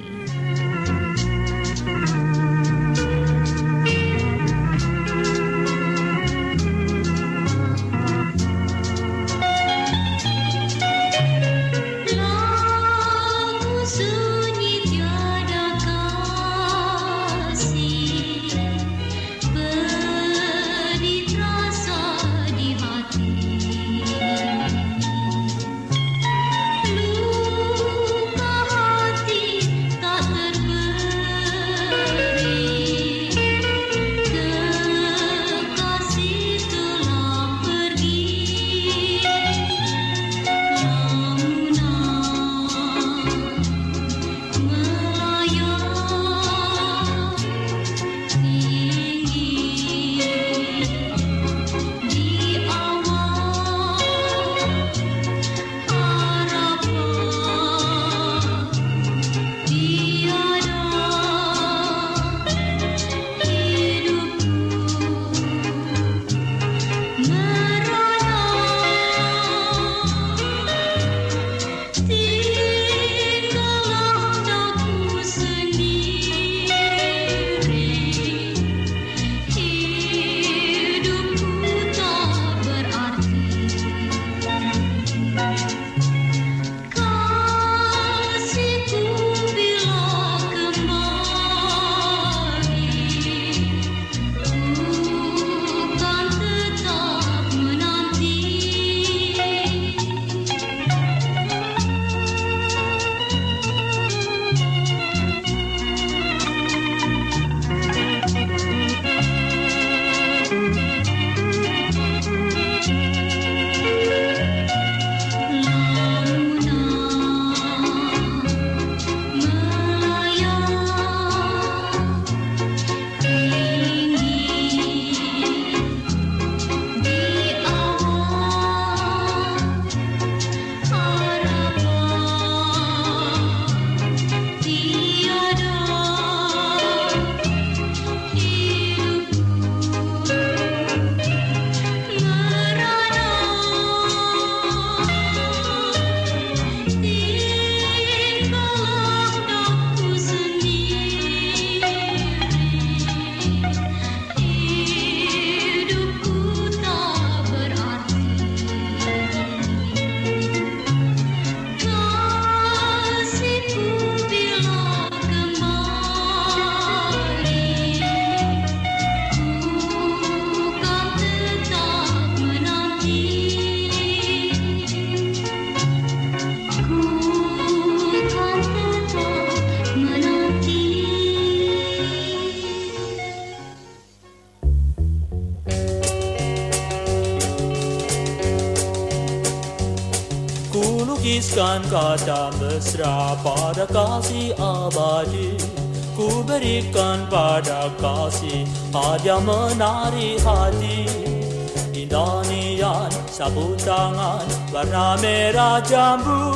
Kata mesra pada kasih abadi. Ku berikan pada kasih hadiah menari hati. Indah nian sapu tangan warna merah jambu.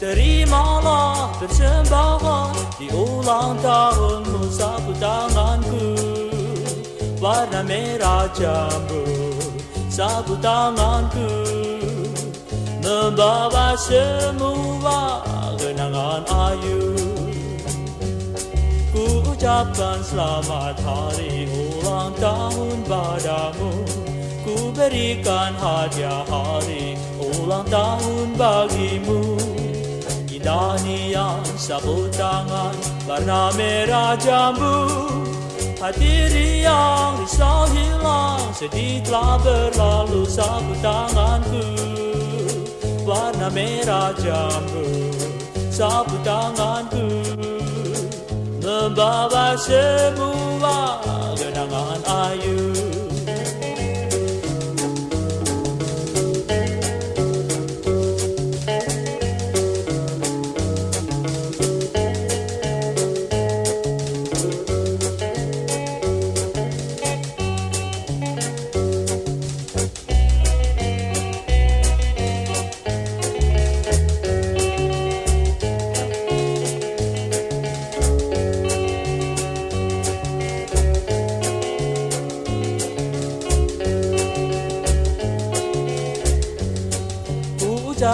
Terimalah persembahan di ulang tahunmu sapu tanganku. Warna merah jambu sapu tanganku Membawa semua kenangan ayu. Ku ucapkan selamat hari ulang tahun padamu. Ku berikan hadiah hari ulang tahun bagimu. Indah nian sapu tangan warna merah jambu. Hati riang risau hilang sedih telah berlalu sapu tanganku Warna merah jambu sapu tanganku Membawa semua kenangan ayu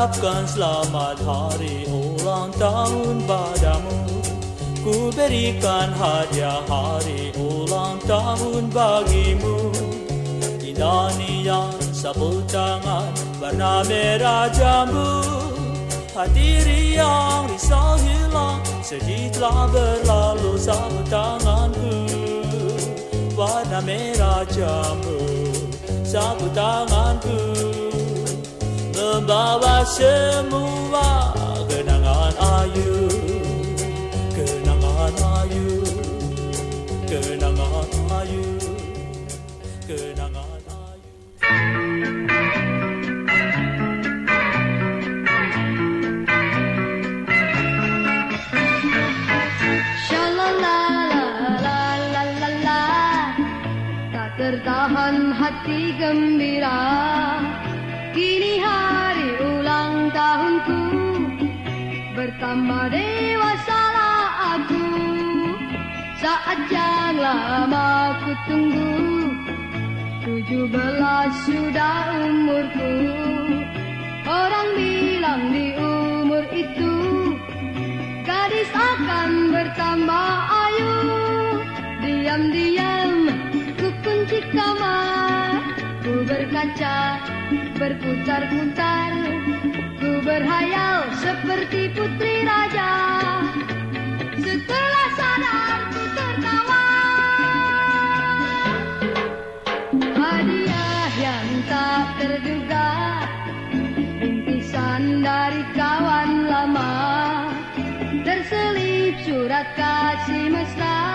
ucapkan selamat hari ulang tahun padamu. Ku berikan hadiah hari ulang tahun bagimu. Indah sapu tangan warna merah jambu. Hati riang risau hilang sedih telah berlalu sapu tanganku. Warna merah jambu sapu tanganku membawa semua kenangan ayu. Kenangan ayu. Kenangan ayu. Kenangan ayu. Tertahan hati gembira Bertambah dewasalah aku Saat yang lama ku tunggu Tujuh belas sudah umurku. Orang bilang di umur itu Gadis akan bertambah ayu. Diam-diam ku kunci kamar Ku berkaca berputar-putar berhayal seperti putri raja. Setelah sadar ku tertawa Hadiah yang tak terduga. Bingkisan dari kawan lama. Terselip surat kasih mesra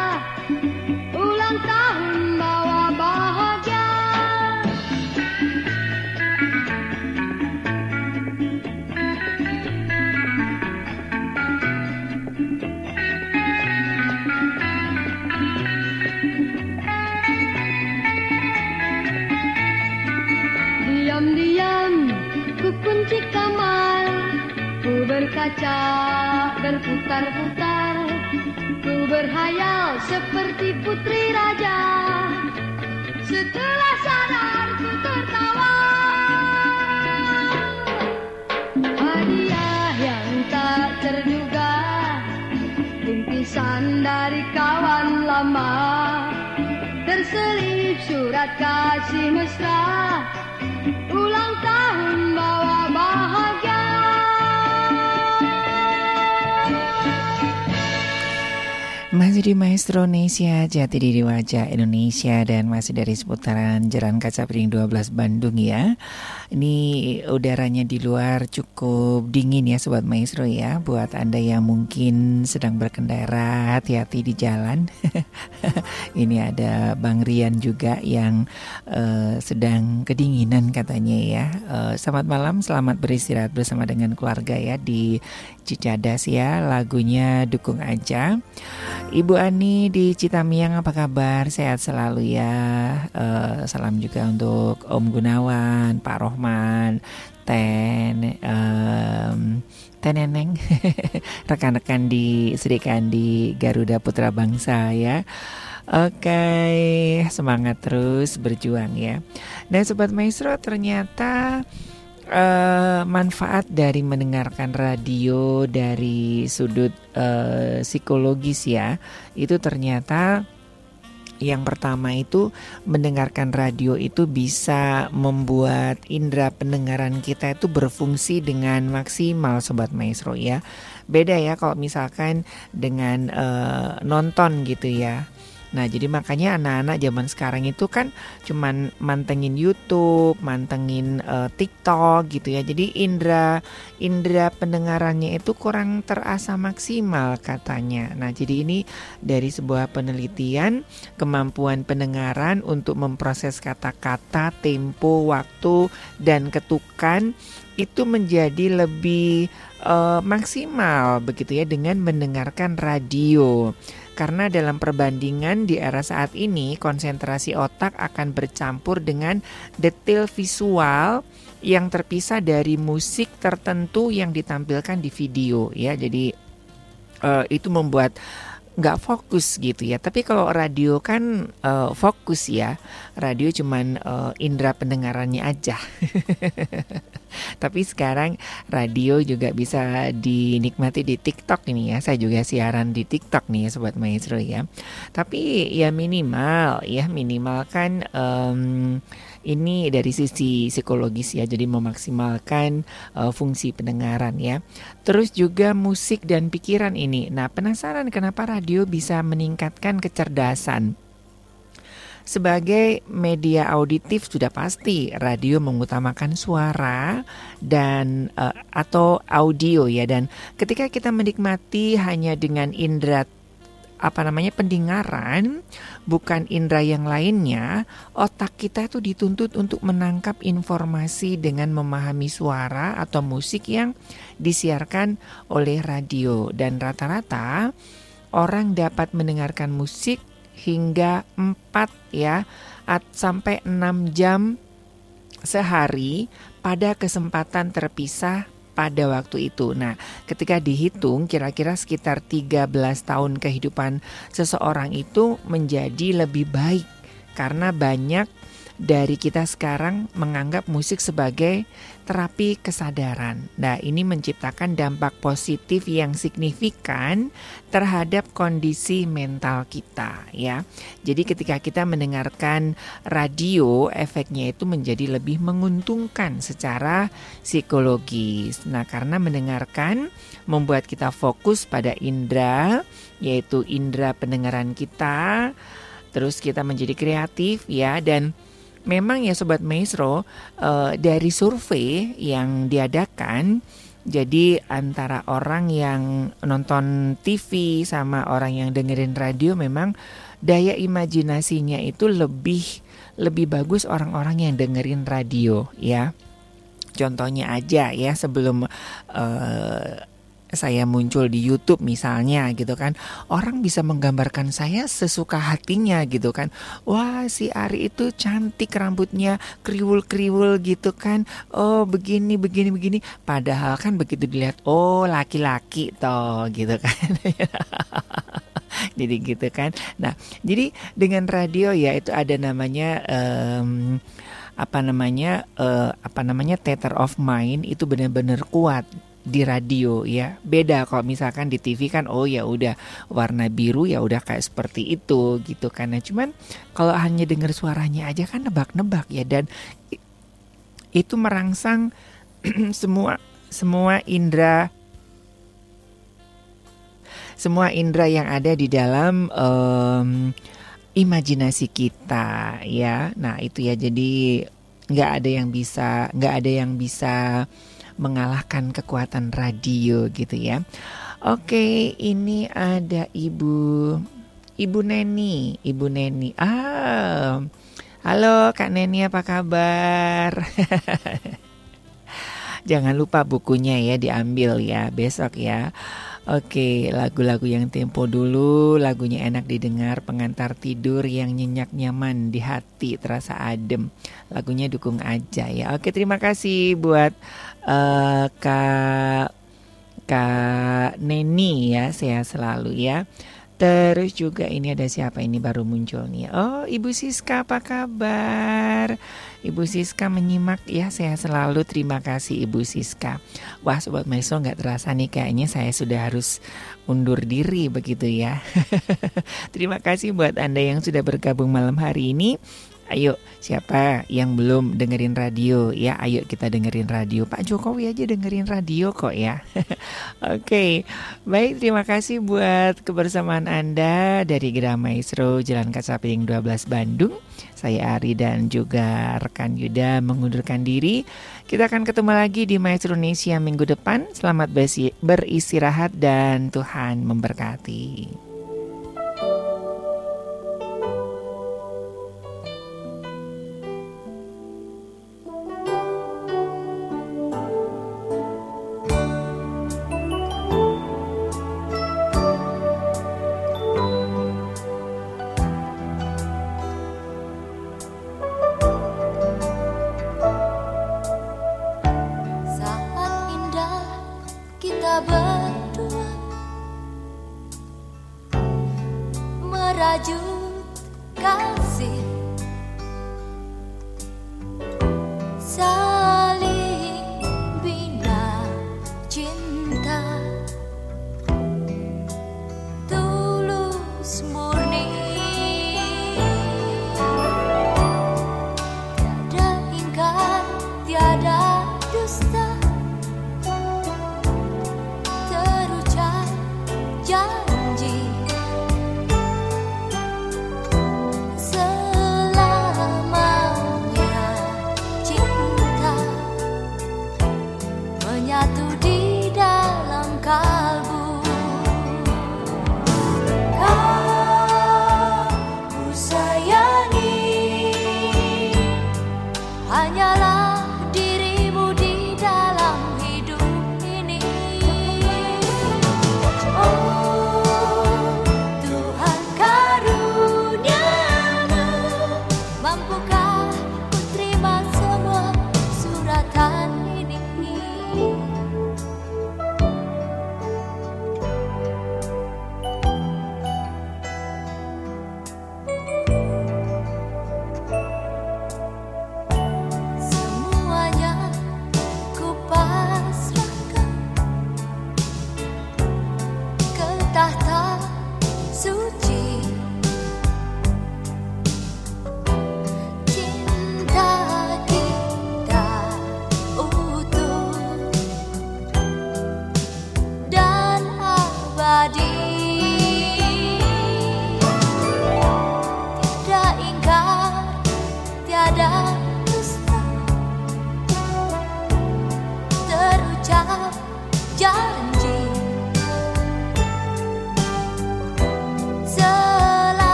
Masih di Maestro Indonesia, Jati Diri Wajah Indonesia dan masih dari seputaran Jalan Kaca Piring 12 Bandung ya. Ini udaranya di luar cukup dingin ya Sobat Maestro ya. Buat Anda yang mungkin sedang berkendara, hati-hati di jalan. *laughs* *laughs* Ini ada Bang Rian juga yang uh, sedang kedinginan katanya ya. Uh, selamat malam, selamat beristirahat bersama dengan keluarga ya di Cicadas ya. Lagunya dukung aja. Ibu Ani di Citamiang apa kabar? Sehat selalu ya. Uh, salam juga untuk Om Gunawan, Pak Rohman, Ten, um, Teneneng, *laughs* rekan-rekan di Serikan di Garuda Putra Bangsa ya. Oke, semangat terus berjuang ya. Dan Sobat Maestro ternyata uh, manfaat dari mendengarkan radio dari sudut uh, psikologis ya itu ternyata yang pertama itu mendengarkan radio itu bisa membuat indera pendengaran kita itu berfungsi dengan maksimal sobat maestro ya. Beda ya kalau misalkan dengan uh, nonton gitu ya. Nah, jadi makanya anak-anak zaman sekarang itu kan cuman mantengin YouTube, mantengin uh, TikTok gitu ya. Jadi indera indera pendengarannya itu kurang terasa maksimal katanya. Nah, jadi ini dari sebuah penelitian kemampuan pendengaran untuk memproses kata-kata, tempo, waktu dan ketukan itu menjadi lebih uh, maksimal begitu ya dengan mendengarkan radio. Karena dalam perbandingan di era saat ini konsentrasi otak akan bercampur dengan detail visual yang terpisah dari musik tertentu yang ditampilkan di video ya. Jadi uh, itu membuat nggak fokus gitu ya. Tapi kalau radio kan uh, fokus ya. Radio cuman uh, indera pendengarannya aja. *laughs* Tapi sekarang radio juga bisa dinikmati di TikTok ini ya. Saya juga siaran di TikTok nih ya sobat maestro ya. Tapi ya minimal ya minimal kan um, ini dari sisi psikologis ya. Jadi memaksimalkan uh, fungsi pendengaran ya. Terus juga musik dan pikiran ini. Nah, penasaran kenapa radio bisa meningkatkan kecerdasan? Sebagai media auditif sudah pasti radio mengutamakan suara dan uh, atau audio ya dan ketika kita menikmati hanya dengan indera apa namanya pendengaran bukan indera yang lainnya otak kita itu dituntut untuk menangkap informasi dengan memahami suara atau musik yang disiarkan oleh radio. Dan rata-rata orang dapat mendengarkan musik hingga 4 ya at, sampai 6 jam sehari pada kesempatan terpisah pada waktu itu. Nah, ketika dihitung kira-kira sekitar 13 tahun kehidupan seseorang itu menjadi lebih baik karena banyak dari kita sekarang menganggap musik sebagai terapi kesadaran. Nah, ini menciptakan dampak positif yang signifikan terhadap kondisi mental kita ya. Jadi ketika kita mendengarkan radio, efeknya itu menjadi lebih menguntungkan secara psikologis. Nah, karena mendengarkan membuat kita fokus pada indera yaitu indera pendengaran kita. Terus kita menjadi kreatif ya dan memang ya sobat maestro uh, dari survei yang diadakan jadi antara orang yang nonton TV sama orang yang dengerin radio memang daya imajinasinya itu lebih lebih bagus orang-orang yang dengerin radio ya. Contohnya aja ya sebelum uh, saya muncul di YouTube misalnya gitu kan orang bisa menggambarkan saya sesuka hatinya gitu kan. Wah si Ari itu cantik rambutnya kriwul-kriwul gitu kan. Oh begini begini begini. Padahal kan begitu dilihat oh laki-laki toh gitu kan. *laughs* Jadi gitu kan. Nah jadi dengan radio ya itu ada namanya um, apa namanya uh, apa namanya theater of mind itu benar-benar kuat di radio ya. Beda kalau misalkan di TV kan oh ya udah warna biru ya udah kayak seperti itu gitu karena cuman kalau hanya dengar suaranya aja kan nebak-nebak ya. Dan itu merangsang *clears throat* semua semua indera semua indera yang ada di dalam um, imajinasi kita ya. Nah itu ya. Jadi nggak ada yang bisa nggak ada yang bisa mengalahkan kekuatan radio gitu ya. Oke, ini ada Ibu Ibu Neni, Ibu Neni. Ah. Halo Kak Neni apa kabar? *laughs* Jangan lupa bukunya ya diambil ya besok ya. Oke, lagu-lagu yang tempo dulu, lagunya enak didengar, pengantar tidur yang nyenyak nyaman di hati, terasa adem. Lagunya dukung aja ya. Oke, terima kasih buat uh, Kak Kak Neni ya, saya selalu ya. Terus juga ini ada siapa ini baru muncul nih. Oh, Ibu Siska apa kabar? Ibu Siska menyimak ya saya selalu terima kasih Ibu Siska. Wah Sobat Meso nggak terasa nih kayaknya saya sudah harus undur diri begitu ya. *laughs* terima kasih buat Anda yang sudah bergabung malam hari ini. Ayo, siapa yang belum dengerin radio ya? Ayo kita dengerin radio. Pak Jokowi aja dengerin radio kok ya. *laughs* Oke, okay. baik terima kasih buat kebersamaan Anda dari Gerah Maestro Jalan Kasapiring 12 Bandung. Saya Ari dan juga rekan Yuda mengundurkan diri. Kita akan ketemu lagi di Maestro Indonesia minggu depan. Selamat beristirahat dan Tuhan memberkati.